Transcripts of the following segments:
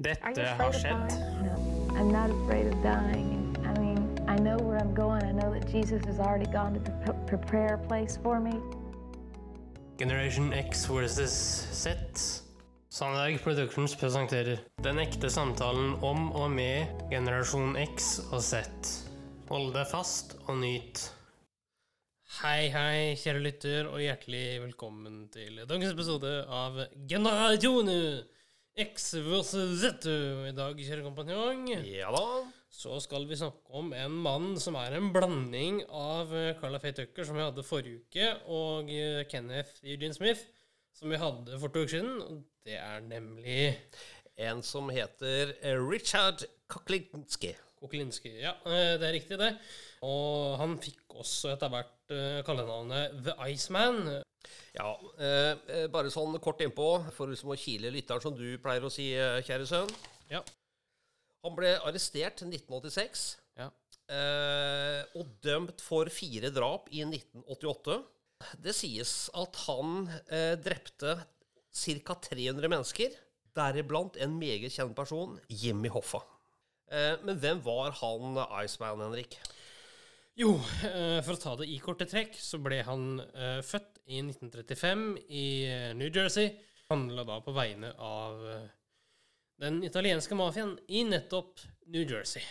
Dette har skjedd. I'm not afraid of dying. I mean, I know where I'm going. I know that Jesus has already gone to the prepare place for me. Generation X versus Z. Sandberg Productions presenterer Den ekte samtalen om og med generasjon X og Z. Hold deg fast og nyt. Hei, hei, kjære lytter, og hjertelig velkommen til dagens episode av Generasjon X versus Z. I dag, kjære kompanjong, Ja da. så skal vi snakke om en mann som er en blanding av eh, Carla Faye Tucker, som vi hadde forrige uke, og eh, Kenneth Eugene Smith, som vi hadde for to uker siden. Det er nemlig En som heter eh, Richard Koklinski. Koklinski, Ja, det er riktig, det. Og han fikk også etter hvert kallenavnet The Iceman. Ja, eh, eh, bare sånn kort innpå, for liksom å kile lytteren, som du pleier å si, eh, kjære sønn. Ja. Han ble arrestert 1986 ja. eh, og dømt for fire drap i 1988. Det sies at han eh, drepte ca. 300 mennesker, deriblant en meget kjent person, Jimmy Hoffa. Eh, men hvem var han Iceman, Henrik? Jo, eh, for å ta det i korte trekk, så ble han eh, født i 1935 i eh, New Jersey. Handla da på vegne av den italienske mafiaen i nettopp New Jersey.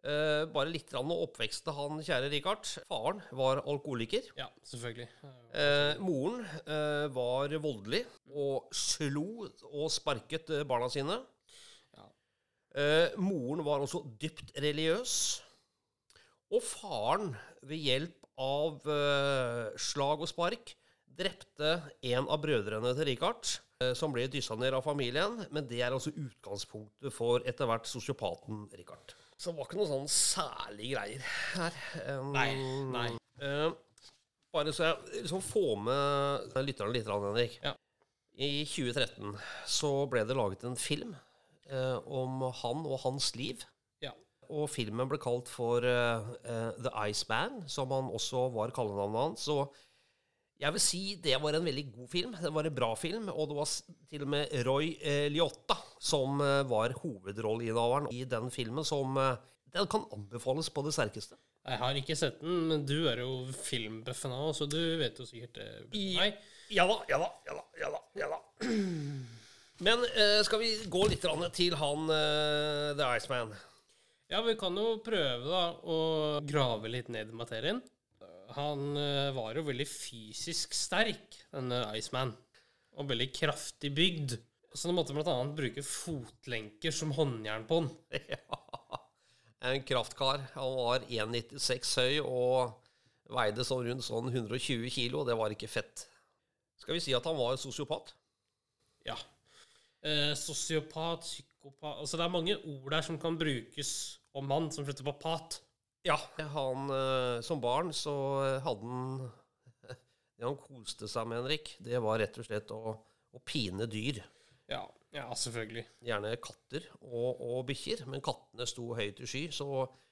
Eh, bare litt om oppveksten til han kjære Richard. Faren var alkoholiker. Ja, selvfølgelig. Eh, moren eh, var voldelig og slo og sparket barna sine. Ja. Moren var også dypt religiøs. Og faren, ved hjelp av eh, slag og spark, drepte en av brødrene til Richard, eh, som ble dyssa ned av familien. Men det er altså utgangspunktet for etter hvert sosiopaten Richard. Så det var ikke noe sånn særlig greier her. Um, Nei, nei. eh, bare så jeg liksom får med lytterne litt, Henrik. Ja. I 2013 så ble det laget en film eh, om han og hans liv. Og filmen ble kalt for eh, eh, The Iceman, som han også var kallenavnet hans. Så jeg vil si det var en veldig god film. Det var en bra film. Og det var til og med Roy eh, Liotta som var hovedrolleinnehaveren i den filmen, som Den kan anbefales på det sterkeste. Jeg har ikke sett den, men du er jo filmbuffen òg, så du vet jo sikkert det. Nei. Ja da, ja da, ja da. ja da, ja da. Men skal vi gå litt til han The Iceman? Ja, vi kan jo prøve da å grave litt ned i materien. Han eh, var jo veldig fysisk sterk, denne Iceman. Og veldig kraftig bygd. Så han måtte annet bruke fotlenker som håndjern på han. Ja, En kraftkar. Han var 1,96 høy og veide sånn rundt sånn 120 kilo. Det var ikke fett. Skal vi si at han var sosiopat? Ja. Eh, sosiopat, psykopat Altså det er mange ord der som kan brukes om mann som slutter på pat. Ja. Han, eh, som barn så hadde han Det han koste seg med, Henrik, det var rett og slett å, å pine dyr. Ja, ja selvfølgelig. Gjerne katter og, og bikkjer, men kattene sto høyt i sky. Så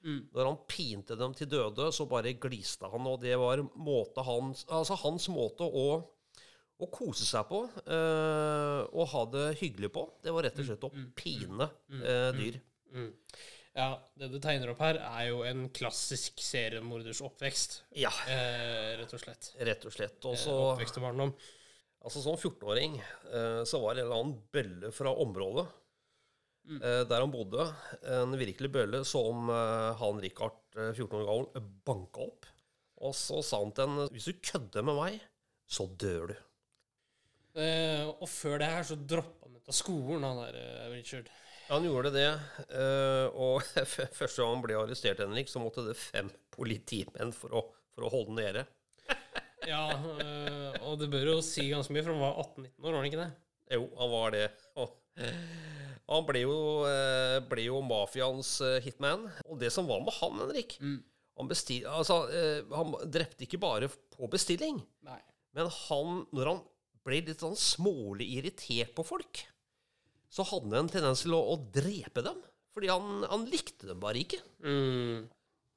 når han pinte dem til døde, så bare gliste han, og det var måte hans, altså hans måte å, å kose seg på eh, og ha det hyggelig på. Det var rett og slett å pine eh, dyr. Ja, det du tegner opp her, er jo en klassisk seriemorders oppvekst. Ja, Eh, rett og slett. rett og slett. Også, eh, Oppvekst og barndom. altså Som 14-åring eh, så var det en eller annen bølle fra området eh, der han bodde. En virkelig bølle som eh, han Richard, eh, 14 år gammel, banka opp. Og så sa han til henne hvis du kødder med meg, så dør du. Eh, og før det her så droppa han ut av skolen, han der eh, Richard. Han gjorde det, eh, og første gang han ble arrestert, Henrik, så måtte det fem politimenn for å, for å holde nede. Ja, eh, og det bør jo si ganske mye, for han var 18-19 år, var han ikke det? Jo, han var det. Han ble jo, eh, ble jo mafiaens hitman. Og det som var med han, Henrik han, bestil, altså, han drepte ikke bare på bestilling, Nei. men han, når han ble litt sånn smålig irritert på folk, så hadde han en tendens til å, å drepe dem. Fordi han, han likte dem bare ikke. Mm.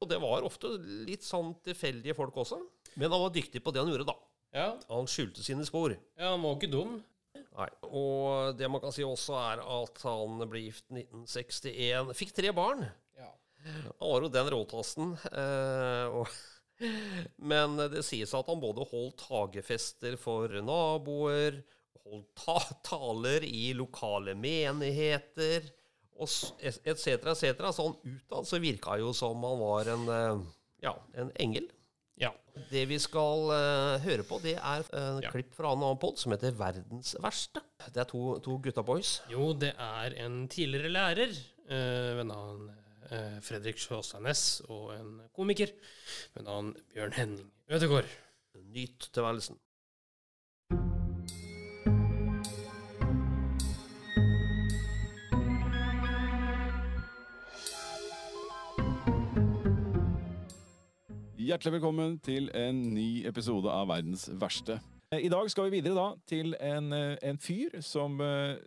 Og det var ofte litt sånn tilfeldige folk også. Men han var dyktig på det han gjorde, da. Ja, Han skjulte sine spor. ja, han var ikke dum. Nei. Og det man kan si også, er at han ble gift 1961. Fikk tre barn. Han var jo den råtassen. Eh, og, men det sies at han både holdt hagefester for naboer, holdt ta taler i lokale menigheter, etc., etc. Sånn utad så virka jo som han var en, eh, ja, en engel. Ja. Det vi skal uh, høre på, det er en Ja. klipp fra en annen pod som heter 'Verdens verste'. Det er to, to gutta boys. Jo, det er en tidligere lærer uh, ved navn uh, Fredrik Sjåstadnes og en komiker ved navn Bjørn Henning Ødegaard. Nyt tilværelsen. Hjertelig velkommen til en ny episode av Verdens verste. I dag skal vi videre da til en, eh, en fyr som eh,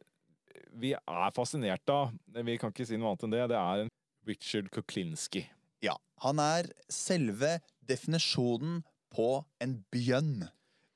vi er fascinert av. Vi kan ikke si noe annet enn det. Det er en Richard Kuklinski. Ja, han er selve definisjonen på en bjønn.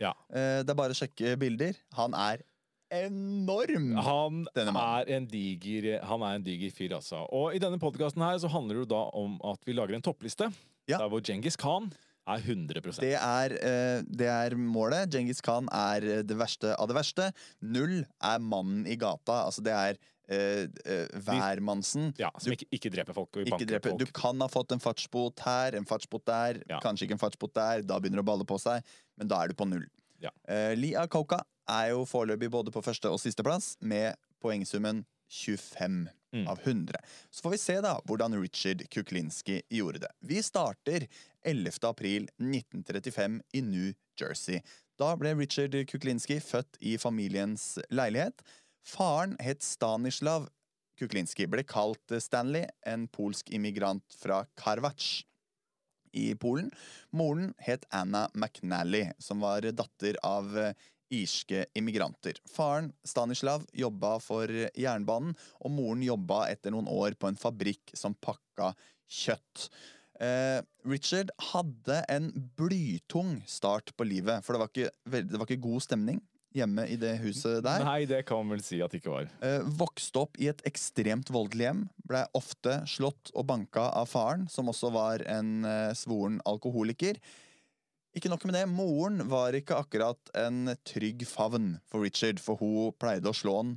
Ja. Eh, Det er bare å sjekke bilder. Han er enorm! Han er en diger, han er en diger fyr, altså. Og i denne podkasten her så handler det da om at vi lager en toppliste. Ja. Der hvor Djengis Khan er 100% Det er, eh, det er målet. Djengis Khan er eh, det verste av det verste. Null er mannen i gata. Altså, det er eh, Uh, hvermannsen. Ja, Som ikke, ikke dreper folk. Og Ikke dreper. folk. Du kan ha fått en fartsbot her, en fartsbot der, Ja. kanskje ikke en fartsbot der. Da begynner det å balle på seg, men da er du på null. Ja. Uh, Lia Koka er jo foreløpig både på første og sisteplass, med poengsummen 25 Mm. av 100. Så får vi se da hvordan Richard Kuklinski gjorde det. Vi starter 11. april 1935 i New Jersey. Da ble Richard Kuklinski født i familiens leilighet. Faren het Stanislav Kuklinski, ble kalt Stanley, en polsk immigrant fra Karwacz i Polen. Moren het Anna McNally, som var datter av irske immigranter. Faren, Stanislav, jobba for jernbanen, og moren jobba etter noen år på en fabrikk som pakka kjøtt. Eh, Richard hadde en blytung start på livet, for det var ikke, det var ikke god stemning hjemme i det huset der. Nei, det kan man vel si at det ikke var. Eh, vokste opp i et ekstremt voldelig hjem. Ble ofte slått og banka av faren, som også var en eh, svoren alkoholiker. Ikke nok med det, moren var ikke akkurat en trygg favn for Richard, for hun pleide å slå han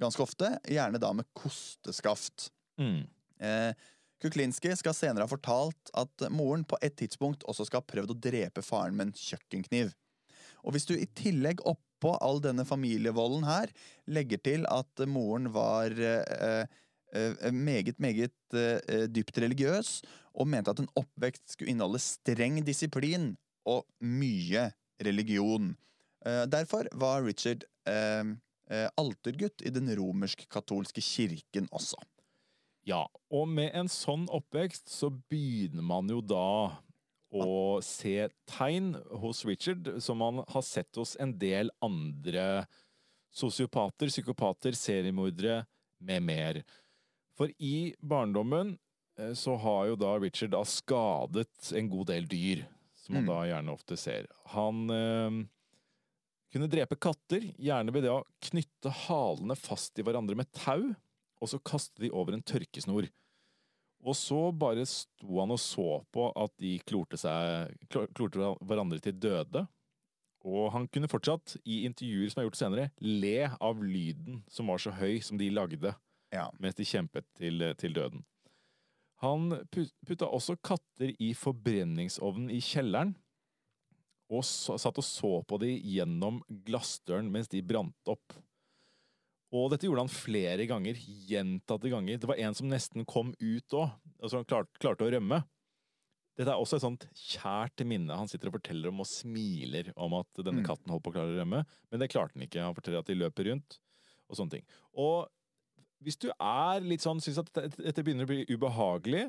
ganske ofte, gjerne da med kosteskaft. Mm. Eh, Kuklinski skal senere ha fortalt at moren på et tidspunkt også skal ha prøvd å drepe faren med en kjøkkenkniv. Og hvis du i tillegg oppå all denne familievolden her legger til at moren var eh, eh, meget, meget eh, dypt religiøs, og mente at en oppvekst skulle inneholde streng disiplin og mye religion. Eh, derfor var Richard eh, eh, altergutt i den romersk-katolske kirken også. Ja, og med en sånn oppvekst så begynner man jo da å se tegn hos Richard som man har sett hos en del andre sosiopater, psykopater, seriemordere med mer. For i barndommen så har jo da Richard da skadet en god del dyr, som man Mm. da gjerne ofte ser. Han eh, kunne drepe katter, gjerne ved det å knytte halene fast i hverandre med tau, og så kaste de over en tørkesnor. Og så bare sto han og så på at de klorte, seg, klorte hverandre til døde. Og han kunne fortsatt, i intervjuer som er gjort senere, le av lyden som var så høy som de lagde Ja. mens de kjempet til, til døden. Han pu- putta også katter i forbrenningsovnen i kjelleren, og satt og så på de gjennom glassdøren mens de brant opp. Og dette gjorde han flere ganger, gjentatte ganger. Det var en som nesten kom ut òg, altså han klarte, klarte å rømme. Dette er også et sånt kjært minne han sitter og forteller om og smiler om at denne Mm. katten holdt på å klare å rømme, men det klarte han ikke. Han forteller at de løper rundt og sånne ting. Og hvis du er litt sånn, syns at dette begynner å bli ubehagelig,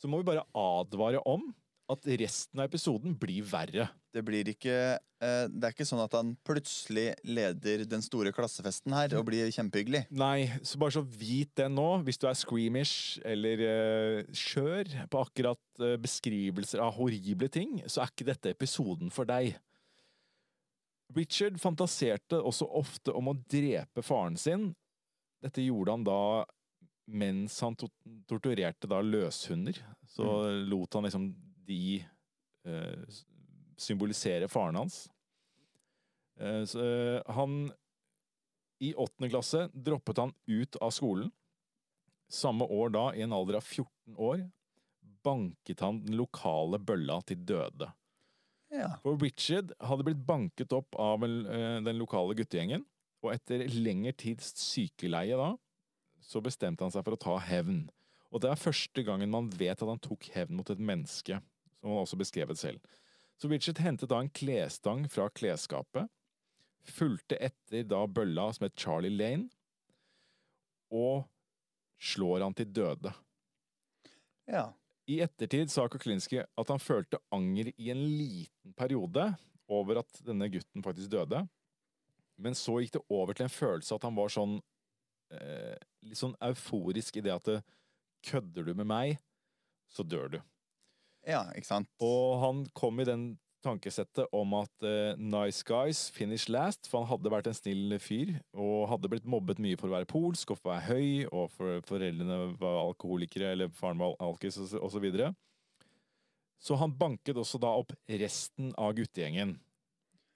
så må vi bare advare om at resten av episoden blir verre. Det blir ikke eh, Det er ikke sånn at han plutselig leder den store klassefesten her og blir kjempehyggelig. Nei, så bare så vit det nå. Hvis du er screamish eller uh, skjør på akkurat eh, beskrivelser av horrible ting, så er ikke dette episoden for deg. Richard fantaserte også ofte om å drepe faren sin. Dette gjorde han da mens han to torturerte da løshunder. Så lot han liksom de eh, symbolisere faren hans. Eh, så, eh, han I åttende klasse droppet han ut av skolen. Samme år da, i en alder av 14 år, banket han den lokale bølla til døde. Ja. For Richard hadde blitt banket opp av eh, den lokale guttegjengen, og etter lengre tids sykeleie da, så bestemte han seg for å ta hevn. Og det er første gangen man vet at han tok hevn mot et menneske, som han også beskrevet selv. Så Richard hentet da en klesstang fra klesskapet, fulgte etter da bølla som het Charlie Lane, og slår han til døde. ja. I ettertid sa Kuklinski at han følte anger i en liten periode over at denne gutten faktisk døde. Men så gikk det over til en følelse at han var sånn eh, litt sånn euforisk i det at kødder du med meg, så dør du. Ja, ikke sant? Og han kom i den tankesettet om at eh, nice guys finish last, for han hadde vært en snill fyr, og hadde blitt mobbet mye for å være polsk og for å være høy, og for foreldrene var alkoholikere, eller faren var alkis, osv. så- videre. Så han banket også da opp resten av guttegjengen,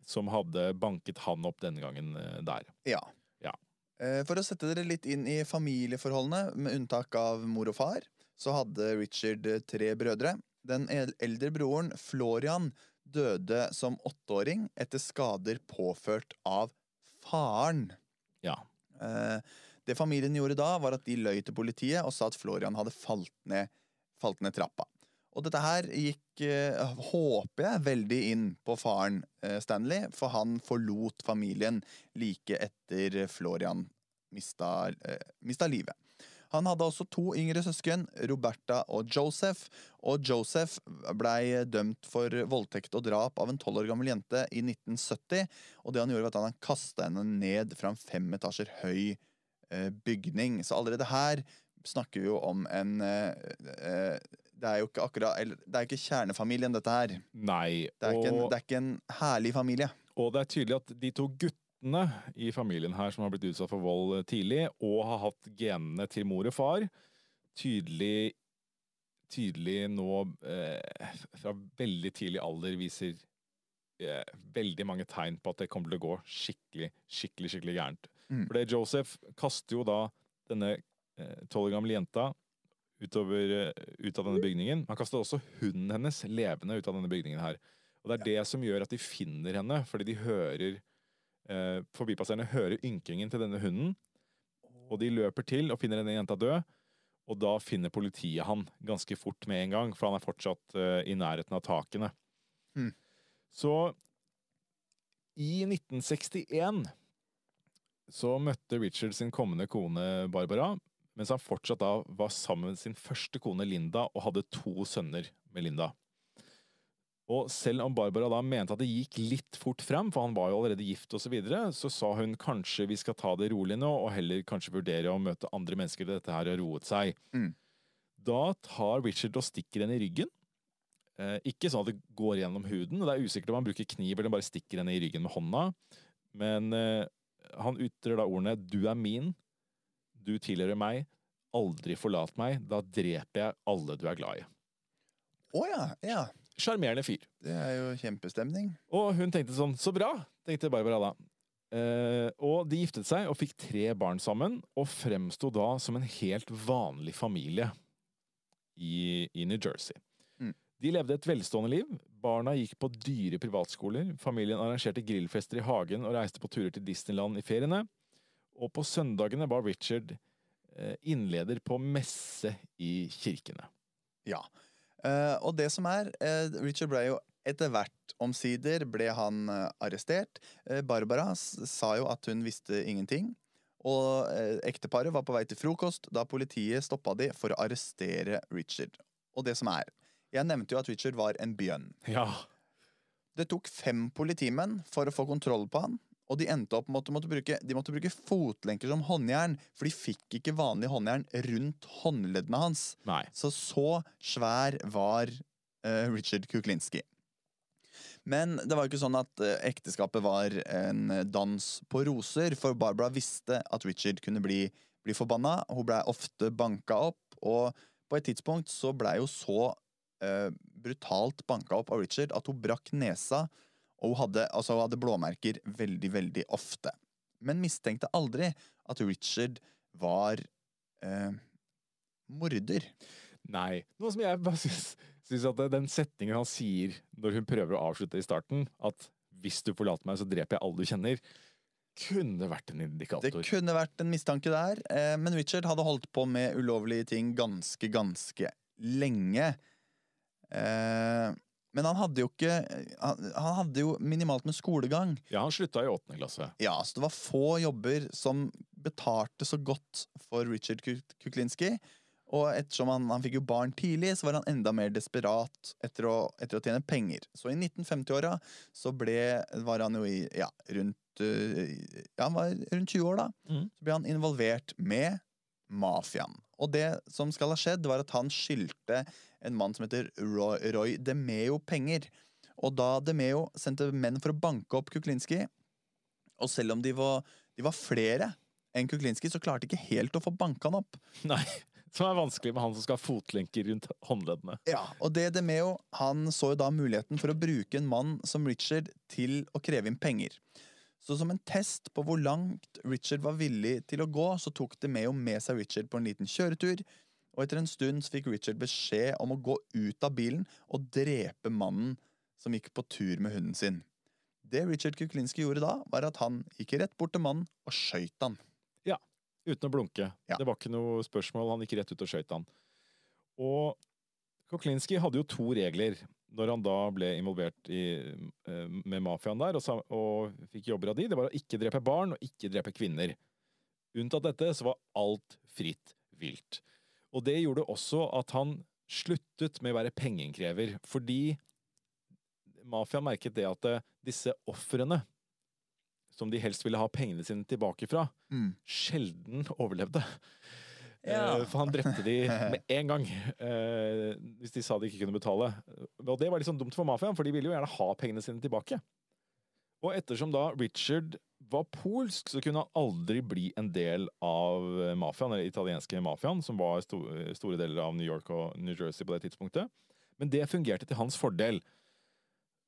som hadde banket han opp denne gangen eh, der. Ja. Ja. Eh, For å sette dere litt inn i familieforholdene, med unntak av mor og far, så hadde Richard eh, tre brødre. Den eldre broren, Florian, døde som åtteåring etter skader påført av faren. Ja. Det familien gjorde da, var at de løy til politiet og sa at Florian hadde falt ned, falt ned trappa. Og dette her gikk, eh, håper jeg, veldig inn på faren eh, Stanley, for han forlot familien like etter Florian mista, eh, mista livet. Han hadde også to yngre søsken, Roberta og Joseph. Og Joseph blei dømt for voldtekt og drap av en tolv år gammel jente i 1970. Og det han gjorde, var at han kasta henne ned fra en fem etasjer høy bygning. Så allerede her snakker vi jo om en Det er jo ikke akkurat eller, Det er jo ikke kjernefamilien, dette her. Nei. Det er, ikke en, det er ikke en herlig familie. Og det er tydelig at de to guttene i familien her som har blitt utsatt for vold eh, tidlig, og har hatt genene til mor og far, tydelig, tydelig nå eh, fra veldig tidlig alder viser eh, veldig mange tegn på at det kommer til å gå skikkelig, skikkelig, skikkelig gærent. Mm. For det Joseph kaster jo da denne tolv år gamle jenta utover, eh, ut av denne bygningen. Han kaster også hunden hennes levende ut av denne bygningen her. Og det er det som gjør at de finner henne, fordi de hører eh, Forbipasserende hører ynkingen til denne hunden, og de løper til og finner denne jenta død. Og da finner politiet han ganske fort med en gang, for han er fortsatt eh, i nærheten av takene. Mm. Så i 1961 så møtte Richard sin kommende kone Barbara, mens han fortsatt da var sammen med sin første kone Linda og hadde to sønner med Linda. Og selv om Barbara da mente at det gikk litt fort frem, for han var jo allerede gift og så videre, så sa hun kanskje vi skal ta det rolig nå, og heller kanskje vurdere å møte andre mennesker til dette her har roet seg. Mm. Da tar Richard og stikker henne i ryggen. Eh, ikke sånn at det går gjennom huden, og det er usikkert om han bruker kniv eller bare stikker henne i ryggen med hånda, men eh, han ytrer da ordene 'du er min', 'du tilhører meg', 'aldri forlat meg', da dreper jeg alle du er glad i. Å ja, ja. Sjarmerende fyr. Det er jo kjempestemning. Og hun tenkte sånn, så bra, tenkte Barbara da. Eh, og de giftet seg og fikk tre barn sammen, og fremsto da som en helt vanlig familie i, i New Jersey. Mm. De levde et velstående liv. Barna gikk på dyre privatskoler. Familien arrangerte grillfester i hagen og reiste på turer til Disneyland i feriene. Og på søndagene var Richard eh, innleder på messe i kirkene. Ja. Eh, og det som er eh, Richard ble jo etter hvert omsider ble han arrestert. Barbara sa jo at hun visste ingenting. Og ekteparet var på vei til frokost da politiet stoppa de for å arrestere Richard. Og det som er Jeg nevnte jo at Richard var en bjønn. Ja. Det tok fem politimenn for å få kontroll på han. Og de endte opp med at de måtte bruke, de måtte bruke fotlenker som håndjern, for de fikk ikke vanlig håndjern rundt håndleddene hans. Nei. Så så svær var uh, Richard Kuklinski. Men det var jo ikke sånn at uh, ekteskapet var en dans på roser, for Barbara visste at Richard kunne bli, bli forbanna. Hun blei ofte banka opp, og på et tidspunkt så blei hun så uh, brutalt banka opp av Richard at hun brakk nesa, og hun hadde, altså, hun hadde blåmerker veldig, veldig ofte. Men mistenkte aldri at Richard var eh, morder. Nei. Noe som jeg bare syns, syns at den setningen han sier når hun prøver å avslutte i starten, at hvis du forlater meg, så dreper jeg alle du kjenner, kunne vært en indikator. Det kunne vært en mistanke der, eh, men Richard hadde holdt på med ulovlige ting ganske, ganske lenge. Eh, men han hadde jo ikke han, han hadde jo minimalt med skolegang. Ja, han slutta i åttende klasse. Ja, så det var få jobber som betalte så godt for Richard Kuklinski. Og ettersom han, han fikk jo barn tidlig, så var han enda mer desperat etter å, etter å tjene penger. Så i 1950-åra så ble, var han jo i ja, rundt eh, Ja, han var rundt 20 år, da. Mm. Så ble han involvert med mafiaen. Og det som skal ha skjedd, var at han skyldte en mann som heter Roy, Roy DeMeo penger. Og da DeMeo sendte menn for å banke opp Kuklinski, og selv om de var, de var flere enn Kuklinski, så klarte de ikke helt å få banka han opp. Nei. Som er vanskelig med han som skal ha fotlenker rundt håndleddene. Ja, og det DeMeo han så jo da muligheten for å bruke en mann som Richard til å kreve inn penger. Så som en test på hvor langt Richard var villig til å gå, så tok DeMeo med seg Richard på en liten kjøretur. Og etter en stund så fikk Richard beskjed om å gå ut av bilen og drepe mannen som gikk på tur med hunden sin. Det Richard Kuklinski gjorde da, var at han gikk rett bort til mannen og skøyt han. Ja, Uten å blunke. Ja. Det var ikke noe spørsmål, han gikk rett ut og skøyt han. Og Kuklinski hadde jo to regler når han da ble involvert i, eh, med mafiaen der, og, sa, og fikk jobber av de. Det var å ikke drepe barn og ikke drepe kvinner. Unntatt dette så var alt fritt vilt. Og det gjorde også at han sluttet med å være pengeinnkrever, fordi mafiaen merket det at eh, disse ofrene, som de helst ville ha pengene sine tilbake fra, Mm. sjelden overlevde. Ja. Eh, For han drepte de med en gang, eh, hvis de sa de ikke kunne betale. Og det var litt sånn dumt for mafiaen, for de ville jo gjerne ha pengene sine tilbake. Og ettersom da Richard var polsk, så kunne han aldri bli en del av mafiaen, eller italienske mafiaen, som var sto store deler av New York og New Jersey på det tidspunktet. Men det fungerte til hans fordel.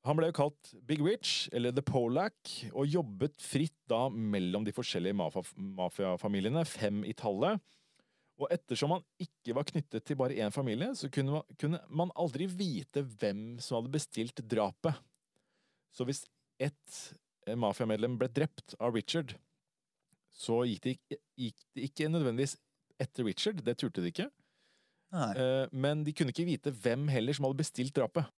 Han ble jo kalt Big Rich, eller The Polack, og jobbet fritt da mellom de forskjellige mafia- mafiafamiliene, fem i tallet. Og ettersom han ikke var knyttet til bare én familie, så kunne man, kunne man aldri vite hvem som hadde bestilt drapet. Så hvis ett eh, mafiamedlem ble drept av Richard, så gikk det, ikke, gikk det ikke nødvendigvis etter Richard, det turte de ikke. Nei. Eh, Men de kunne ikke vite hvem heller som hadde bestilt drapet.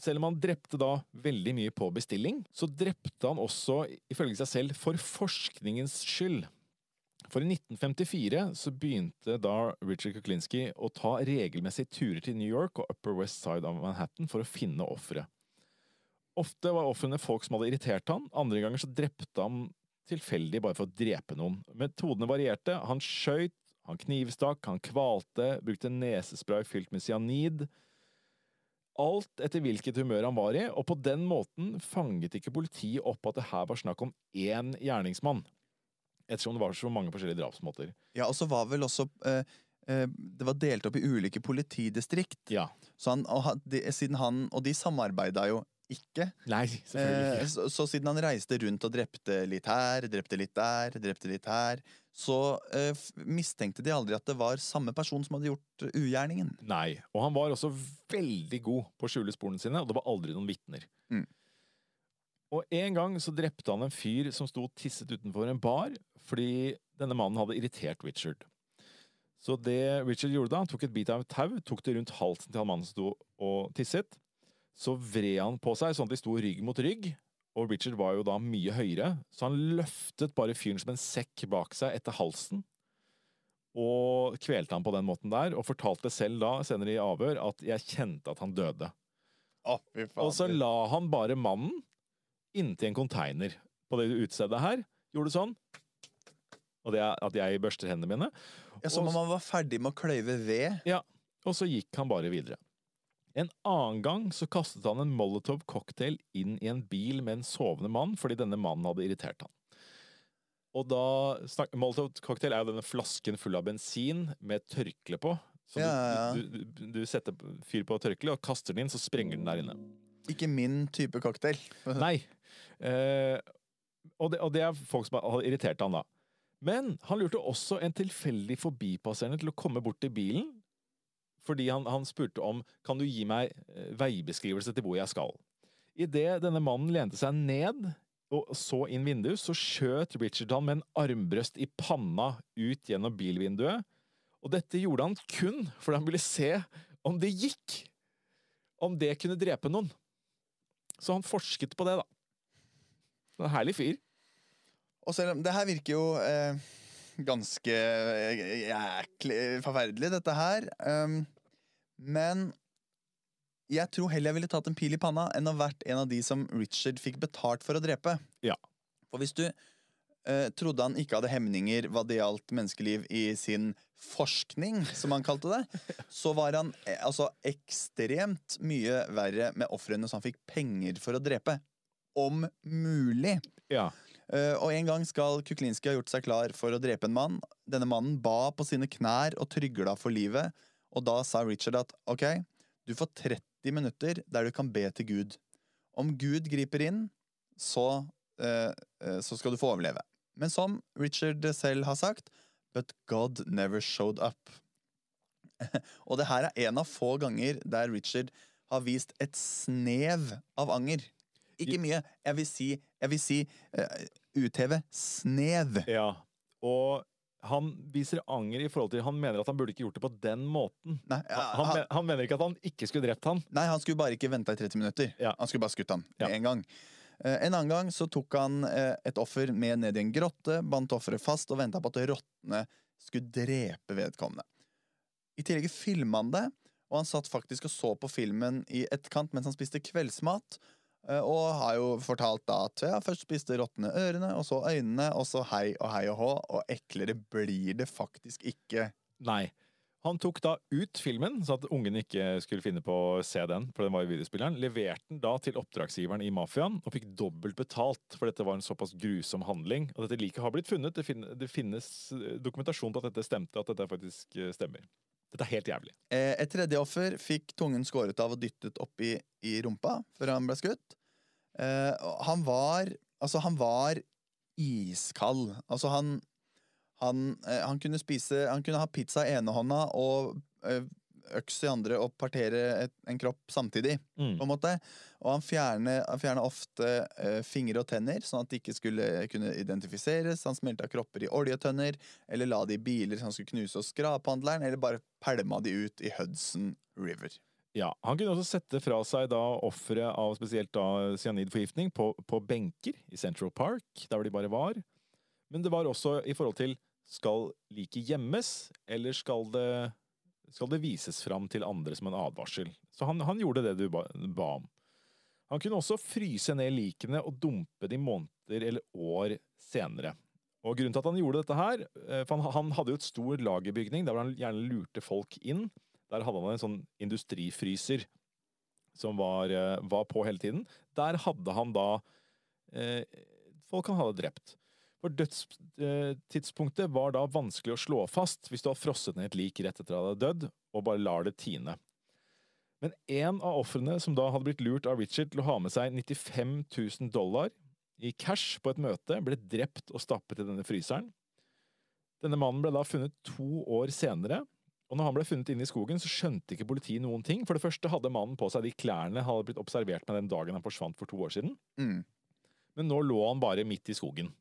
Selv om han drepte da veldig mye på bestilling, så drepte han også, ifølge seg selv, for forskningens skyld. For i 1954 så begynte da Richard Kuklinski å ta regelmessige turer til New York og Upper West Side av Manhattan for å finne ofre. Ofte var ofrene folk som hadde irritert han, andre ganger så drepte han tilfeldig bare for å drepe noen. Metodene varierte. Han skøyt, han knivstakk, han kvalte, brukte nesespray fylt med cyanid. Alt etter hvilket humør han var i, og på den måten fanget ikke politiet opp at det her var snakk om én gjerningsmann. Ettersom det var så mange forskjellige drapsmåter. Ja, og så var vel også eh, eh, Det var delt opp i ulike politidistrikt. Ja. Så han, og, de, siden han, og de samarbeida jo ikke. Nei, selvfølgelig Eh, ikke. så, så siden han reiste rundt og drepte litt her, drepte litt der, drepte litt her, så eh, mistenkte de aldri at det var samme person som hadde gjort eh, ugjerningen. Nei. Og han var også veldig god på å skjule sporene sine, og det var aldri noen vitner. Mm. Og en gang så drepte han en fyr som sto og tisset utenfor en bar, fordi denne mannen hadde irritert Richard. Så det Richard gjorde da, han tok et bit av et tau, tok det rundt halsen til han mannen som sto og tisset. Så vred han på seg sånn at de sto rygg mot rygg, og Richard var jo da mye høyere, så han løftet bare fyren som en sekk bak seg etter halsen, og kvelte han på den måten der, og fortalte selv da, senere i avhør, at jeg kjente at han døde. Å, fy Og så la han bare mannen inntil en konteiner på det utestedet her, gjorde sånn, og det er at jeg børster hendene mine, ja, Som om han var ferdig med å kløyve ved. Ja. og så gikk han bare videre. En annen gang så kastet han en Molotov cocktail inn i en bil med en sovende mann fordi denne mannen hadde irritert han. Og da Molotov cocktail er jo denne flasken full av bensin med tørkle på. Så Ja, ja, du, du, du setter fyr på tørkleet og kaster den inn, så sprenger den der inne. Ikke min type cocktail. Nei. Eh, og, det, og det er folk som har irritert han da. Men han lurte også en tilfeldig forbipasserende til å komme bort til bilen, fordi han, han spurte om kan du gi meg eh, veibeskrivelse til hvor jeg skal. Idet denne mannen lente seg ned og så inn vinduet, så skjøt Richard han med en armbrøst i panna ut gjennom bilvinduet. Og dette gjorde han kun fordi han ville se om det gikk. Om det kunne drepe noen. Så han forsket på det, da. En herlig fyr. Og selv om det her virker jo eh, ganske eh, jæklig forferdelig, dette her. Um, men jeg tror heller jeg ville tatt en pil i panna enn å vært en av de som Richard fikk betalt for å drepe. Ja. For hvis du eh, trodde han ikke hadde hemninger hva det gjaldt menneskeliv i sin forskning, som han kalte det, så var han eh, altså ekstremt mye verre med ofrene som han fikk penger for å drepe. Om mulig. Ja. Uh, og en gang skal Kuklinski ha gjort seg klar for å drepe en mann. Denne mannen ba på sine knær og trygla for livet, og da sa Richard at ok, du får 30 minutter der du kan be til Gud. Om Gud griper inn, så, uh, uh, så skal du få overleve. Men som Richard selv har sagt, but God never showed up. og det her er en av få ganger der Richard har vist et snev av anger. Ikke mye. Jeg vil si, jeg vil si uh, utheve snev. ja. Og han viser anger i forhold til Han mener at han burde ikke gjort det på den måten. Nei, ja, Han, han, han mener ikke at han ikke skulle drept han. nei, han skulle bare ikke venta i 30 minutter. Ja. Han skulle bare skutt han Ja. en gang. Eh, en annen gang så tok han eh, et offer med ned i en grotte, bandt offeret fast og venta på at rottene skulle drepe vedkommende. I tillegg filma han det, og han satt faktisk og så på filmen i etterkant mens han spiste kveldsmat. Eh, Og har jo fortalt da at ja, først spiste rottene ørene, og så øynene, og så hei og hei og hå, og eklere blir det faktisk ikke. Nei. Han tok da ut filmen, så at ungen ikke skulle finne på å se den, for den var i videospilleren. Leverte den da til oppdragsgiveren i mafiaen, og fikk dobbelt betalt, for dette var en såpass grusom handling. Og dette liket har blitt funnet. Det, finnes eh, dokumentasjon på at dette stemte, at dette faktisk eh, stemmer. Dette er helt jævlig. Eh, Et tredje offer fikk tungen skåret av og dyttet opp i, i rumpa før han ble skutt. Eh, han var Altså, han var iskald. Altså, han han, eh, han kunne spise Han kunne ha pizza i ene hånda og øks i andre og partere et, en kropp samtidig, Mm. på en måte. Og han fjerner, ofte uh, fingre og tenner, sånn at de ikke skulle kunne identifiseres. Han smelta kropper i oljetønner, eller la de i biler som han skulle knuse og skrape handleren, eller bare pælma de ut i Hudson River. Ja, Han kunne også sette fra seg da offeret av spesielt da cyanidforgiftning på, på benker i Central Park, der hvor de bare var. Men det var også i forhold til skal liket gjemmes, eller skal det, skal det vises fram til andre som en advarsel? Så han, han gjorde det du ba, ba om. Han kunne også fryse ned likene og dumpe de måneder eller år senere. Og grunnen til at han gjorde dette her, eh, for han, hadde jo et stor lagerbygning der han gjerne lurte folk inn. Der hadde han en sånn industrifryser som var, eh, var på hele tiden. Der hadde han da eh, folk han hadde drept. For dødstidspunktet var da vanskelig å slå fast hvis du har frosset ned et lik rett etter at det hadde dødd, og bare lar det tine. Men en av ofrene som da hadde blitt lurt av Richard til å ha med seg 95 000 dollar i cash på et møte, ble drept og stappet i denne fryseren. Denne mannen ble da funnet to år senere, og når han ble funnet inne i skogen, så skjønte ikke politiet noen ting. For det første hadde mannen på seg de klærne han hadde blitt observert med den dagen han forsvant for to år siden. Mm. Men nå lå han bare midt i skogen.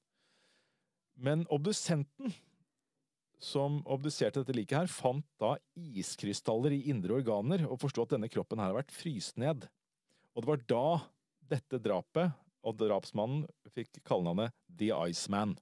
Men obdusenten som obduserte dette liket her, fant da iskrystaller i indre organer og forsto at denne kroppen her har vært fryst ned. Og det var da dette drapet og drapsmannen fikk kallenavnet The Iceman.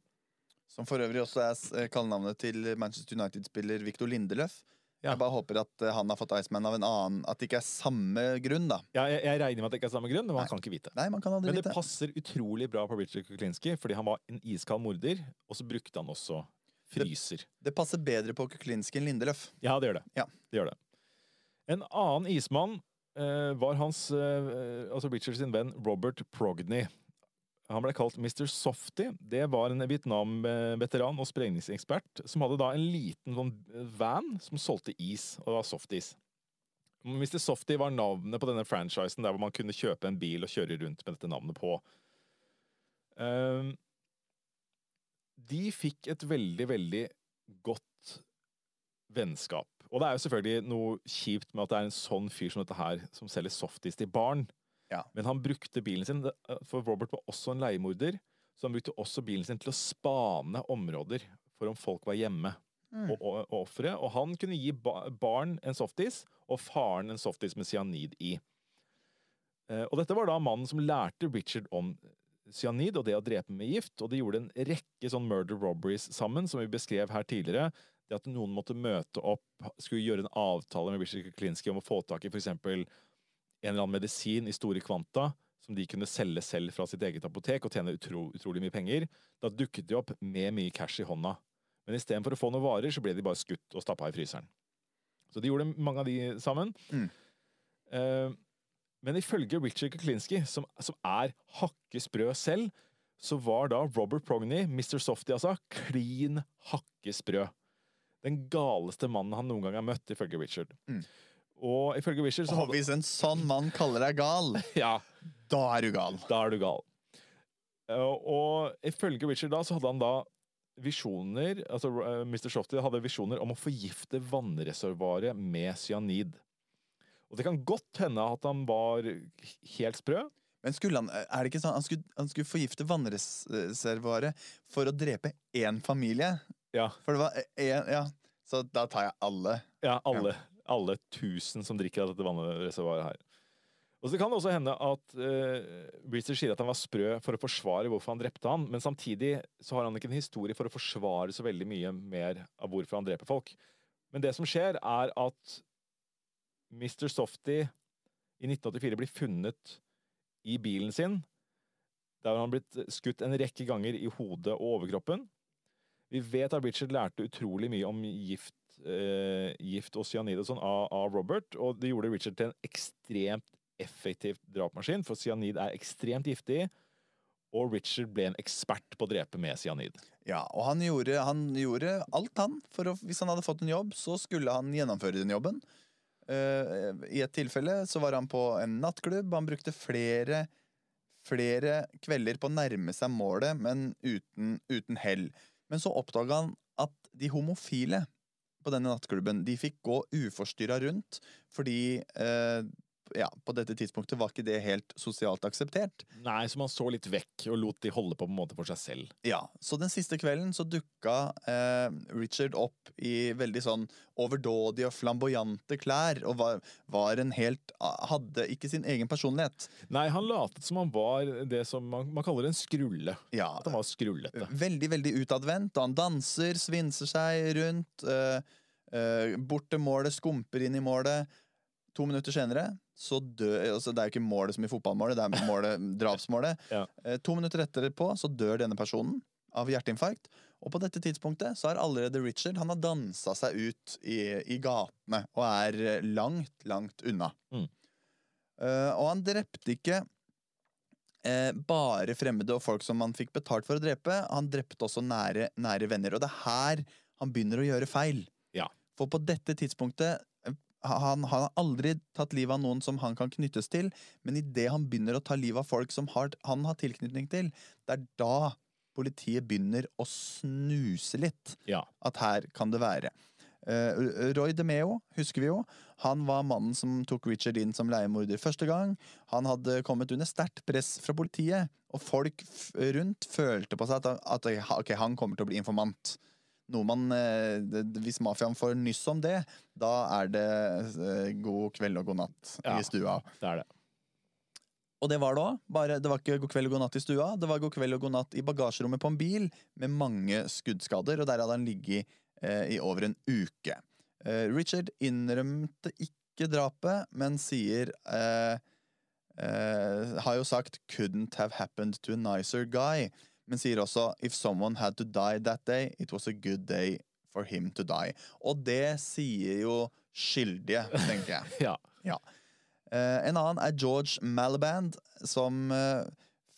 Som for øvrig også er eh, kallenavnet til Manchester United-spiller Victor Lindeløf. Ja. Jeg bare håper at eh, han har fått Iceman av en annen At det ikke er samme grunn, da. Ja, jeg, jeg regner med at det ikke er samme grunn, men man kan ikke vite. Nei, man kan aldri Men det vite. passer utrolig bra på Richard Kuklinski, fordi han var en iskald morder, og så brukte han også fryser. Det passer bedre på Kuklinski enn Lindeløf. Ja, det gjør det. Ja. det gjør det. En annen ismann uh, var hans, uh, altså Richard sin venn Robert Progney. Han ble kalt Mr. Softy. Det var en Vietnam-veteran og sprengningsekspert som hadde da en liten sånn van som solgte is, og det var softis. Mr. Softy var navnet på denne franchisen der hvor man kunne kjøpe en bil og kjøre rundt med dette navnet på. Ehm, de fikk et veldig, veldig godt vennskap. Og det er jo selvfølgelig noe kjipt med at det er en sånn fyr som dette her, som selger softis til barn. Ja. Men han brukte bilen sin, for Robert var også en leiemorder, så han brukte også bilen sin til å spane områder for om folk var hjemme og, og, og offeret. Og han kunne gi ba barn en softis, og faren en softis med cyanid i. Eh, og dette var da mannen som lærte Richard om cyanid og det å drepe med gift, og de gjorde en rekke sånn murder robberies sammen, som vi beskrev her tidligere. Det at noen måtte møte opp, skulle gjøre en avtale med Richard Kuklinski om å få tak i f.eks. en eller annen medisin i store kvanta, som de kunne selge selv fra sitt eget apotek og tjene utro, utrolig mye penger. Da dukket de opp med mye cash i hånda. Men istedenfor å få noen varer, så ble de bare skutt og stappa i fryseren. Så de gjorde mange av de sammen. Mm. Uh, men ifølge Richard Kuklinski, som, som er hakke sprø selv, så var da Robert Progney, Mr. Softy altså, klin hakke sprø. Den galeste mannen han noen gang har møtt, ifølge Richard. Mm. Og ifølge Wisher så Og hvis en sånn mann kaller deg gal, Ja, da er du gal. da er du gal. Eh, Og ifølge Richard da, så hadde han da visjoner Altså eh, Mr. Softy hadde visjoner om å forgifte vannreservoaret med cyanid. Og det kan godt hende at han var helt sprø. Men skulle han, er det ikke sånn han skulle, han skulle forgifte vannreservoaret for å drepe én familie? Ja, For det var én Ja, så da tar jeg alle. ja alle, alle tusen som drikker av dette vannreservoaret her. Og så kan det også hende at uh, Breezer sier at han var sprø for å forsvare hvorfor han drepte han, men samtidig så har han ikke en historie for å forsvare så veldig mye mer av hvorfor han dreper folk. Men det som skjer, er at Mr. Softy i 1984 blir funnet i bilen sin. Der har han blitt skutt en rekke ganger i hodet og overkroppen. Vi vet at Richard lærte utrolig mye om gift, eh, gift og cyanid og sånn av, av Robert, og det gjorde Richard til en ekstremt effektiv drapmaskin, for cyanid er ekstremt giftig, og Richard ble en ekspert på å drepe med cyanid. Ja, og han gjorde, han gjorde alt, han. For å, hvis han hadde fått en jobb, så skulle han gjennomføre den jobben. Uh, I et tilfelle så var han på en nattklubb. Han brukte flere, flere kvelder på å nærme seg målet, men uten, uten hell. Men så oppdaga han at de homofile på denne nattklubben. De fikk gå uforstyrra rundt fordi eh, ja, på dette tidspunktet var ikke det helt sosialt akseptert. Nei, så man så litt vekk og lot de holde på på en måte for seg selv. Ja, så den siste kvelden så dukka eh, Richard opp i veldig sånn overdådige og flamboyante klær, og var, var en helt Hadde ikke sin egen personlighet. Nei, han latet som han var det som man, man kaller en skrulle. Ja, At han var skrullete. Veldig, veldig utadvendt, og han danser, svinser seg rundt. Eh, eh, bort til målet, skumper inn i målet. To minutter senere så dør altså Det er jo ikke målet som i fotballmålet, det er målet, drapsmålet. Ja. Eh, to minutter etterpå så dør denne personen av hjerteinfarkt. Og på dette tidspunktet så har allerede Richard Han har dansa seg ut i, i gatene og er eh, langt, langt unna. Mm. Eh, og han drepte ikke eh, bare fremmede og folk som han fikk betalt for å drepe. Han drepte også nære, nære venner. Og det er her han begynner å gjøre feil. Ja. For på dette tidspunktet han, han har aldri tatt livet av noen som han kan knyttes til, men idet han begynner å ta livet av folk som har, han har tilknytning til, det er da politiet begynner å snuse litt Ja. at her kan det være. Uh, Roy DeMeo husker vi jo. Han var mannen som tok Richard inn som leiemorder første gang. Han hadde kommet under sterkt press fra politiet, og folk rundt følte på seg at, at okay, han kommer til å bli informant. Noe man, eh, Hvis mafiaen får nyss om det, da er det eh, god kveld og god natt Ja. i stua. Det er det. Og det var det òg. Bare det var ikke god kveld og god natt i stua, det var god kveld og god natt i bagasjerommet på en bil med mange skuddskader, og der hadde han ligget eh, i over en uke. Eh, Richard innrømte ikke drapet, men sier eh, eh, Har jo sagt 'couldn't have happened to a nicer guy', men sier også 'if someone had to die that day, it was a good day for him to die'. Og det sier jo skyldige, tenker jeg. Ja. Eh, en annen er George Malaband, som uh,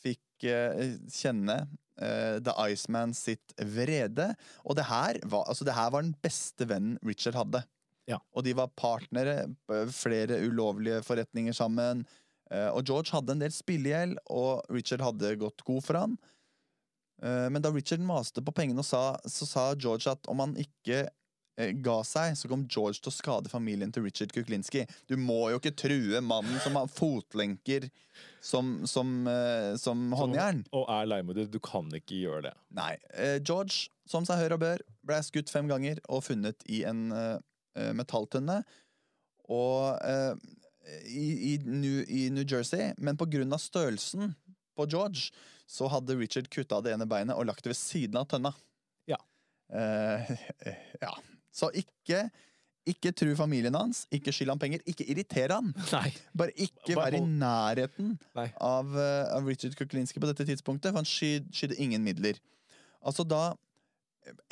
fikk uh, kjenne The Iceman sitt vrede. Og det her, var, altså det her var den beste vennen Richard hadde. Ja. Og de var partnere flere ulovlige forretninger sammen. Og George hadde en del spillegjeld, og Richard hadde gått god for han. Eh, Men da Richard maste på pengene, sa, så sa George at om han ikke eh, ga seg, så kom George til å skade familien til Richard Kuklinski. Du må jo ikke true mannen som har fotlenker som, som, uh, som håndjern. Og er leiemorder. Du kan ikke gjøre det. Nei. Uh, George, som seg hør og bør, ble skutt fem ganger og funnet i en eh, metalltønne. Og i, i, New, i New Jersey, men på grunn av størrelsen på George, så hadde Richard kutta det ene beinet og lagt det ved siden av tønna. Ja. Eh, ja. Så ikke ikke tru familien hans, ikke skyld han penger, ikke irriter han. Nei. Bare ikke være i nærheten av, eh, av Richard Kuklinski på dette tidspunktet, for han sky, skydde ingen midler. Altså da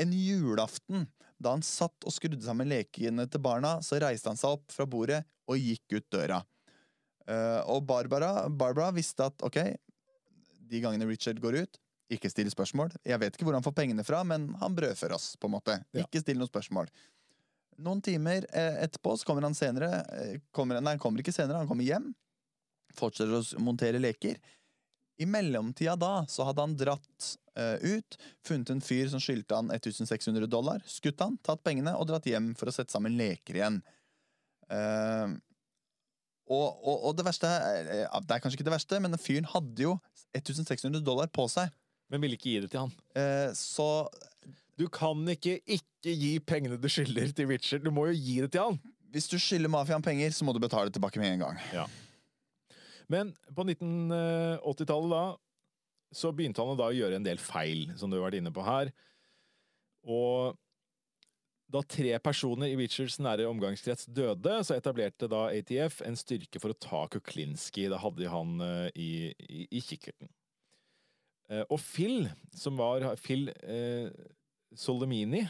En julaften, da han satt og skrudde sammen lekene til barna, så reiste han seg opp fra bordet og gikk ut døra. Uh, og Barbara, Barbara visste at ok, de gangene Richard går ut, ikke still spørsmål. Jeg vet ikke hvor han får pengene fra, men han brødfører oss, på en måte. Ja. Ikke still noen spørsmål. Noen timer eh, etterpå så kommer han senere eh, kommer, Nei, han kommer ikke senere, han kommer hjem. Fortsetter å montere leker. I mellomtida da så hadde han dratt uh, ut, funnet en fyr som skyldte han 1600 dollar, skutt han, tatt pengene og dratt hjem for å sette sammen leker igjen. Eh, og, og, og det verste er, eh, Det er kanskje ikke det verste, men den fyren hadde jo 1600 dollar på seg. Men ville ikke gi det til han. Eh, så Du kan ikke ikke gi pengene du skylder til Richard. Du må jo gi det til han. hvis du skylder mafiaen penger, så må du betale tilbake med en gang. Men på 1980-tallet da, så begynte han da å gjøre en del feil, som du har vært inne på her. Og da tre personer i Richards nære omgangskrets døde, så etablerte da ATF en styrke for å ta Kuklinski. Da hadde de han eh, i, i, i kikkerten. Eh, og Phil, som var Phil eh, Solomini,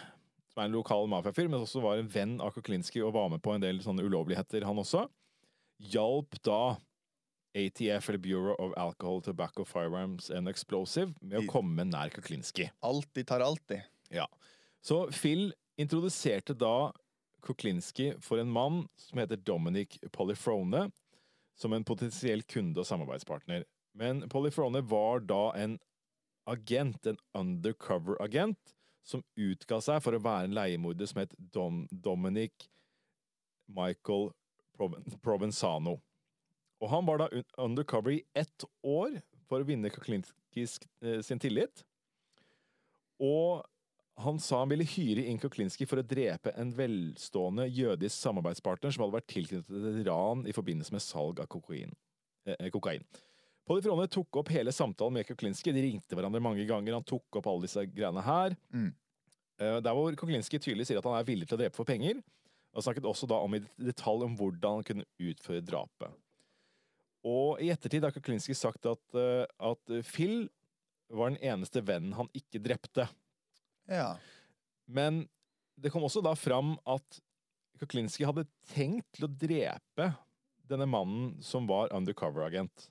som er en lokal mafiafyr, men også var en venn av Kuklinski og var med på en del sånne ulovligheter, han også, hjalp da ATF, eller Bureau of Alcohol, Tobacco, Firearms and Explosive, med å komme nær Kuklinski. Alltid tar alltid. Ja. Så Phil introduserte da Kuklinski for en mann som heter Dominic Polifrone, som en potensiell kunde og samarbeidspartner. Men Polifrone var da en agent, en undercover-agent, som utga seg for å være en leiemorder som het Dom Dominic Michael Proven Provenzano. Og han var da undercover i ett år for å vinne Kuklinskis eh, sin tillit. Og han sa han ville hyre inn Kuklinski for å drepe en velstående jødisk samarbeidspartner som hadde vært tilknyttet et ran i forbindelse med salg av kokain. Eh, kokain. Polifrone tok opp hele samtalen med Kuklinski. De ringte hverandre mange ganger. Han tok opp alle disse greiene her. Mm. Eh, Der hvor Kuklinski tydelig sier at han er villig til å drepe for penger. Han snakket også da om i detalj om hvordan han kunne utføre drapet. Og i ettertid har Kuklinski sagt at, eh, at Phil var den eneste vennen han ikke drepte. Ja. Men det kom også da fram at Kuklinski hadde tenkt til å drepe denne mannen som var undercover-agent.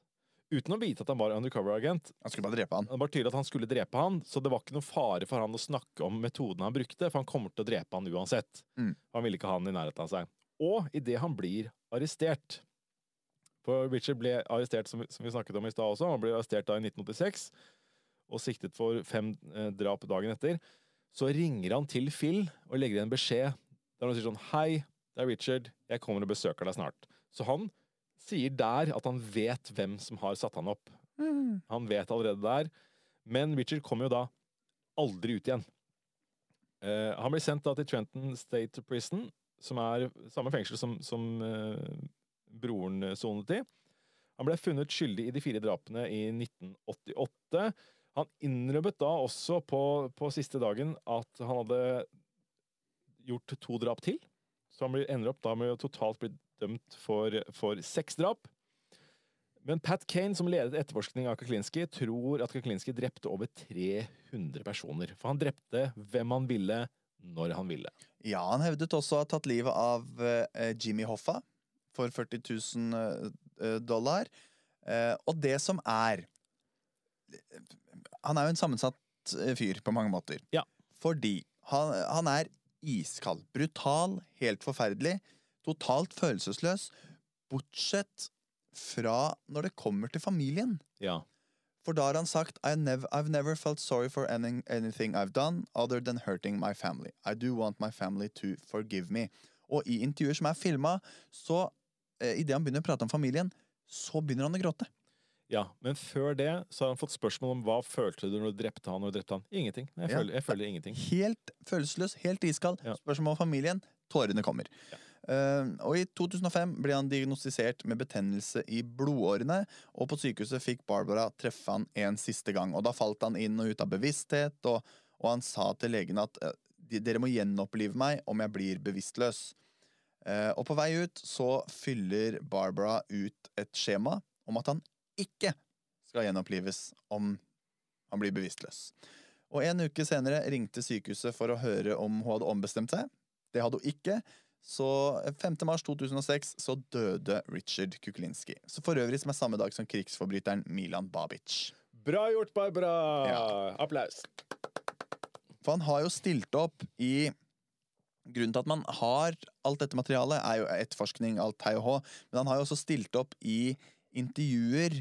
Uten å vite at han var undercover-agent. Han skulle bare drepe han. Det var tydelig at han skulle drepe han, så det var ikke noe fare for han å snakke om metoden han brukte, for han kommer til å drepe han uansett. Mm. Han ville ikke ha han i nærheten av seg. Og idet han blir arrestert For Richard ble arrestert, som, vi snakket om i stad også, han ble arrestert da i 1986 og siktet for fem eh, drap dagen etter. Så ringer han til Phil og legger igjen beskjed der han sier sånn Hei, det er Richard, jeg kommer og besøker deg snart. Så han sier der at han vet hvem som har satt han opp. Han vet allerede der. Men Richard kommer jo da aldri ut igjen. Eh, han blir sendt da til Trenton State Prison, som er samme fengsel som, som eh, broren sonet i. Han ble funnet skyldig i de fire drapene i 1988. Han innrømmet da også på, på siste dagen at han hadde gjort to drap til. Så han ender opp da med å totalt bli dømt for, for seks drap. Men Pat Kane, som ledet etterforskning av Kaklinski, tror at Kaklinski drepte over 300 personer. For han drepte hvem han ville, når han ville. Ja, han hevdet også å ha tatt livet av eh, Jimmy Hoffa, for 40 000 eh, dollar. Eh, og det som er Han er jo en sammensatt eh, fyr på mange måter. Ja. Fordi han, han er iskald. Brutal, helt forferdelig. Totalt følelsesløs. Bortsett fra når det kommer til familien. Ja. For da har han sagt I nev I've never felt sorry for any anything I've done other than hurting my family. I do want my family to forgive me. Og i intervjuer som er filma, så eh, idet han begynner å prate om familien, så begynner han å gråte. Ja. Men før det så har han fått spørsmål om hva følte du når du drepte han og drepte han. Ingenting. Jeg Ja. føler, jeg føler ingenting. Helt følelsesløs, helt iskald. Ja. Spørsmål om familien, tårene kommer. Eh, og i 2005 ble han diagnostisert med betennelse i blodårene, og på sykehuset fikk Barbara treffe han en siste gang. Og da falt han inn og ut av bevissthet, og, og han sa til legen at eh, dere må gjenopplive meg om jeg blir bevisstløs. Uh, og på vei ut så fyller Barbara ut et skjema om at han ikke skal gjenopplives om han blir bevisstløs. Og en uke senere ringte sykehuset for å høre om hun hadde ombestemt seg. Det hadde hun ikke. Så 5. mars 2006 så døde Richard Kuklinski. Så for øvrig som er samme dag som krigsforbryteren Milan Babic. Bra gjort, Barbara! Ja. Applaus. For han har jo stilt opp i Grunnen til at man har alt dette materialet, er jo etterforskning, alt hei og hå, men han har jo også stilt opp i intervjuer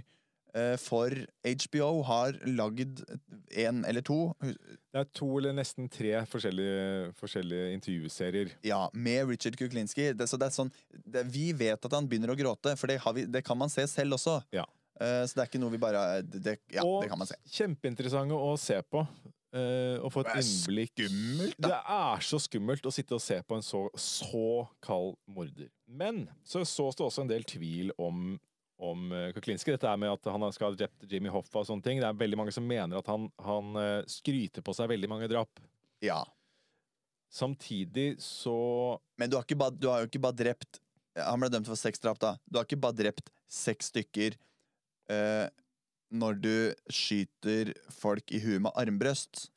eh, for HBO. Har lagd en eller to Det er to eller nesten tre forskjellige, forskjellige intervjuserier. Ja, med Richard Kuklinski. Det, så det sånn, det, vi vet at han begynner å gråte, for det, har vi, det kan man se selv også. Ja. Uh, så det er ikke noe vi bare Ja, og det kan man se. kjempeinteressante å se på. Uh, og få et innblikk. skummelt, da. Det er så skummelt å sitte og se på en så, så kald morder. Men så sås det også en del tvil om om eh, Kuklinski. Dette er med at han skal ha drept Jimmy Hoffa og sånne ting. Det er veldig mange som mener at han, han eh, skryter på seg veldig mange drap. Ja. Samtidig så Men du har, ba, du har jo ikke bare drept Han ble dømt for seks drap, da. Du har ikke bare drept seks stykker uh, når du skyter folk i huet med armbrøst.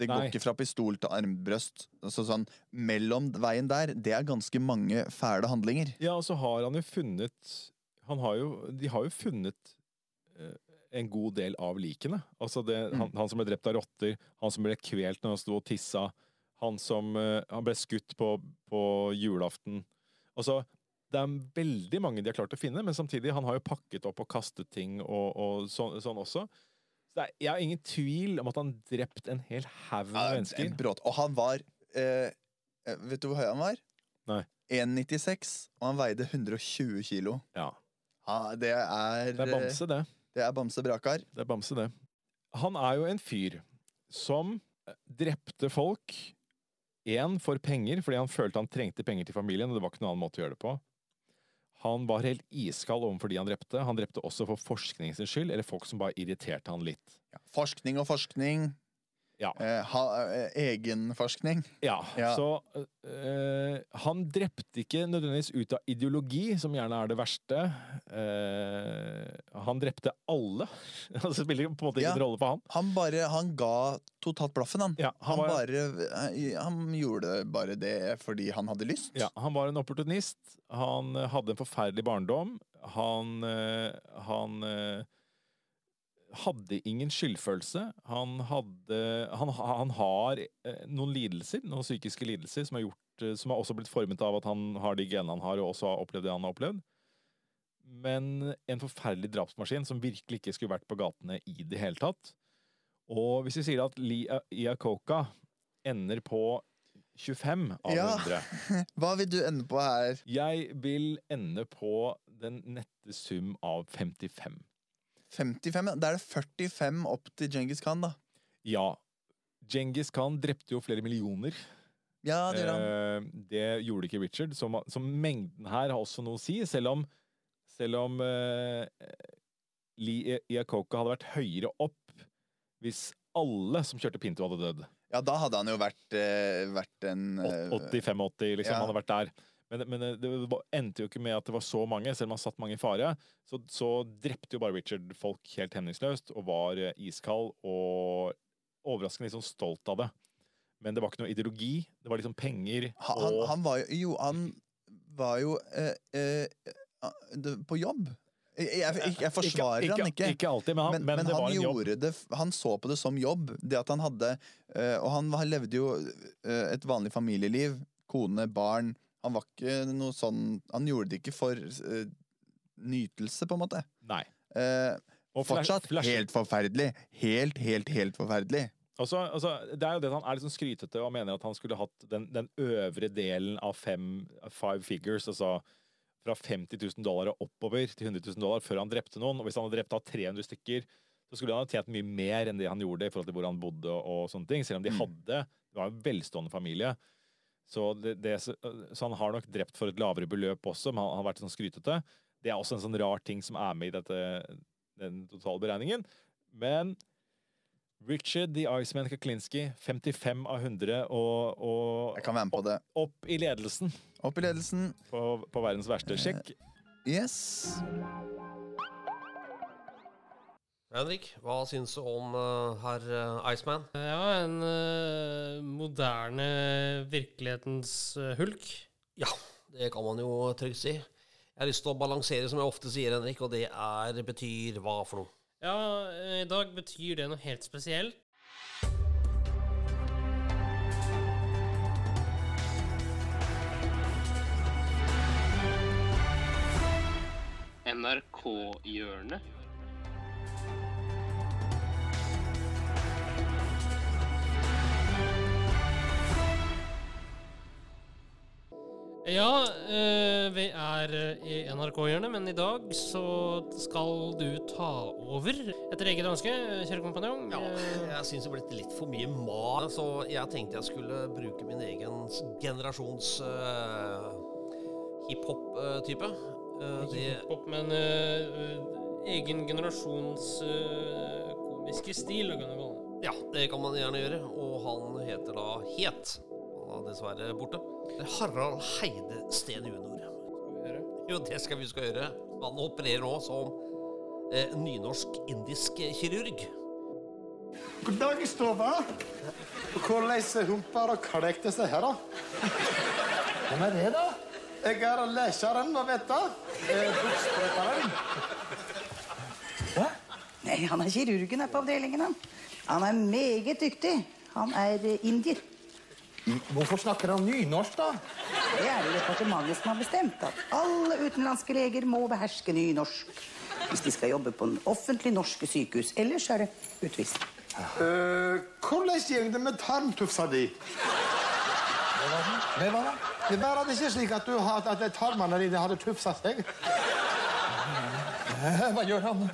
Det går Nei. ikke fra pistol til armbrøst. Altså sånn, mellom veien der, det er ganske mange fæle handlinger. Ja, og så har han jo funnet har jo, De har jo funnet eh, en god del av likene. Altså det, Mm. han, han som ble drept av rotter, han som ble kvelt når han sto og tissa, han som eh, han ble skutt på, på julaften. Altså, det er veldig mange de har klart å finne, men samtidig, han har jo pakket opp og kastet ting og, og sånn, sånn også. Så er, jeg har ingen tvil om at han drept en hel haug med Ja, mennesker. en brått. Og han var eh, eh, Vet du hvor høy han var? Nei. 1,96, og han veide 120 kilo. Ja, Ja, det er det er bamse, det. Det er Bamse Brakar. Det er bamse, det. Han er jo en fyr som eh, drepte folk. Én for penger, fordi han følte han trengte penger til familien. og det var ikke noen annen måte å gjøre det på. Han var helt iskald overfor de han drepte. Han drepte også for forskningens skyld, eller folk som bare irriterte han litt. Forskning og forskning. Ja. Eh, ha, eh, egenforskning. Ja, Ja. så eh, Han drepte ikke nødvendigvis ut av ideologi, som gjerne er det verste. Eh, han drepte alle. altså, det spiller på en måte Ja. ingen rolle for han. Han bare Han ga totalt blaffen, han. Ja, han han, bare eh, Han gjorde bare det fordi han hadde lyst. Ja, han var en opportunist. Han hadde en forferdelig barndom. Han, eh, han hadde ingen skyldfølelse. Han hadde Han, han har eh, noen lidelser, noen psykiske lidelser, som har, gjort, eh, som har også blitt formet av at han har de genene han har, og også har opplevd det han har opplevd. Men en forferdelig drapsmaskin som virkelig ikke skulle vært på gatene i det hele tatt. Og hvis vi sier at Lee Iacocca ender på 25 av Ja. 100 Hva vil du ende på her? Jeg vil ende på den nette sum av 55. 55? ja. Da er det 45 opp til Djengis Khan, da. Ja. Djengis Khan drepte jo flere millioner. Ja, det. Eh, det gjorde ikke Richard. Så, så mengden her har også noe å si, selv om, selv om eh, Lee Iacocca hadde vært høyere opp hvis alle som kjørte Pinto, hadde dødd. Ja, da hadde han jo vært, eh, vært en eh, 85-80, liksom. ja. Han hadde vært der. Men, men det endte jo ikke med at det var så mange, selv om han satt mange i fare. Så, så drepte jo bare Richard folk helt hemningsløst og var eh, iskald og overraskende liksom stolt av det. Men det var ikke noe ideologi. Det var liksom penger Han, han, han var jo Jo, han var jo eh, eh, på jobb. Jeg, jeg, jeg, forsvarer ikke, han ikke. Ikke alltid, men han, Men, men, men det han var en jobb. det Han så på det som jobb. Det at han hadde eh, Og han levde jo eh, et vanlig familieliv. Kone, barn. Han var ikke noe sånn Han gjorde det ikke for uh, nytelse, på en måte. Nei. Uh, Og fortsatt flash- helt forferdelig. Helt, helt, helt forferdelig. Også, altså, det er jo det Han er sånn skrytete og mener at han skulle hatt den, den øvre delen av fem, five figures, altså fra 50 000 dollar og oppover til 100 000 dollar før han drepte noen. Og hvis han hadde drept av 300 stykker, så skulle han ha tjent mye mer enn det han gjorde i forhold til hvor han bodde og, og sånne ting. Selv om de Mm. hadde Det var en velstående familie. Så, det, det, så han har nok drept for et lavere beløp også, men han har vært sånn skrytete. Det er også en sånn rar ting som er med i dette, den totale beregningen. Men Richard the Iceman Kaklinski, 55 av 100, og, og Jeg kan være med på det. opp i ledelsen Opp i ledelsen. på, på verdens verste. Sjekk. Yes. Henrik, hva syns du om uh, herr uh, Iceman? Ja, en uh, moderne virkelighetens hulk. Ja, det kan man jo trygt si. Jeg har lyst til å balansere, som jeg ofte sier, Henrik, og det er betyr hva for noe? Ja, i dag betyr det noe helt spesielt. NRK-hjørnet. Ja, eh, vi er eh, i NRK-hjørnet, men i dag så skal du ta over etter eget ønske, kjære kompanjong. Ja, Eh, jeg syns det ble litt for mye mas, så jeg tenkte jeg skulle bruke min egen generasjons uh, hiphop-type. Uh, hiphop, men eh, eh, egen generasjons uh, komiske stil, kan du kalle det. Ja, det kan man gjerne gjøre. Og han heter da Het. Han er dessverre borte. Det er Harald Heide Steen junior. Jo, det skal vi skal gjøre. Han opererer nå som eh, nynorsk-indisk kirurg. God dag, Stova. Hvordan humper og kalk det seg her, da? Hvem er det, da? Jeg er leseren, hva vet du? Eh. Nei, han er kirurgen her på avdelingen. Han Han er meget dyktig. Han er eh, indier. Hvorfor snakker han nynorsk, da? Det er det departementet som har bestemt at alle utenlandske leger må beherske nynorsk hvis de skal jobbe på en offentlig norske sykehus. Ellers er det utvist. Uh, hvordan går det med tarmtufsa di? Hva da? Det var det ikke slik at, du, at tarmene dine hadde tufsa seg? Hva gjør han?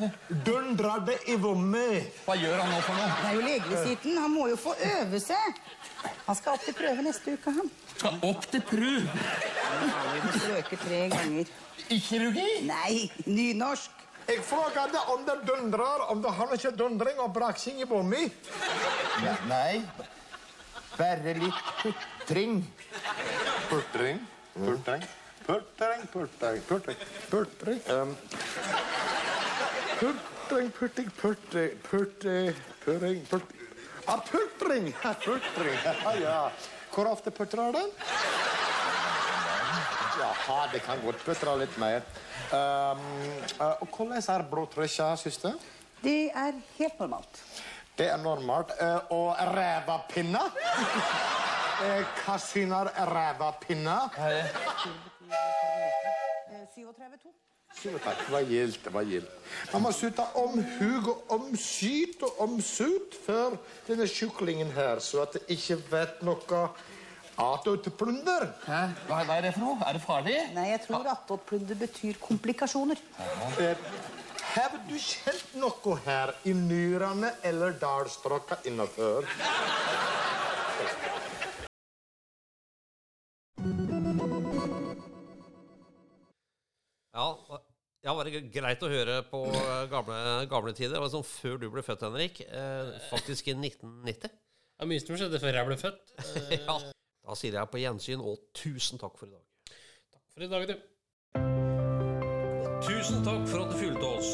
Dundrer det i vommet. Hva gjør han nå for noe? Det er jo legevisiten. Han må jo få øve seg. Han skal opp til prøve neste uke, han. Skal opp til pru. Han må strøke tre ganger. I kirurgi? Nei, nynorsk. Jeg frågade om det dundrer, om det har ikke dundring og braksing i vommet. Nei, bare litt putring. Putring? Putring? Putring, putring, putring, putring. Um, putring, putring, putring, putring, putring, putring. Ah, putring! Putring, ja, ja. Hvor ofte putrer den? Jaha, det kan godt putre litt mer. Um, uh, og hvordan er blodtrykket, søster? Det er helt normalt. Det er normalt. Uh, og rævapinna? uh, hva syner rævapinna? Eh, 37,2. Takk, hva gildt, hva gildt. Man må sutte om hug og om syt og om sut før denne kyklingen her, så at det ikke vet noe attåtplunder. Hæ? Hva, hva er det for noe? Er det farlig? Nei, jeg tror attåtplunder betyr komplikasjoner. Eh, har du kjent noe her i nyrene eller dalstrøkka innafor? Ja, ja, var det greit å høre på eh, gamle, gamle tider. Det var sånn før du ble født, Henrik. Eh, faktisk i 1990. Det er mye som skjedde før jeg ble født. Eh, Ja. Da sier jeg på gjensyn, og tusen takk for i dag. Takk For i dag, du. Tusen takk for at du fulgte oss.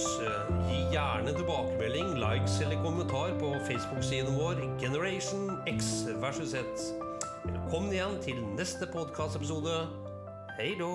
Gi gjerne tilbakemelding, likes eller kommentar på Facebook-siden vår Generation X versus Z. Velkommen igjen til neste podkastepisode. Hei då!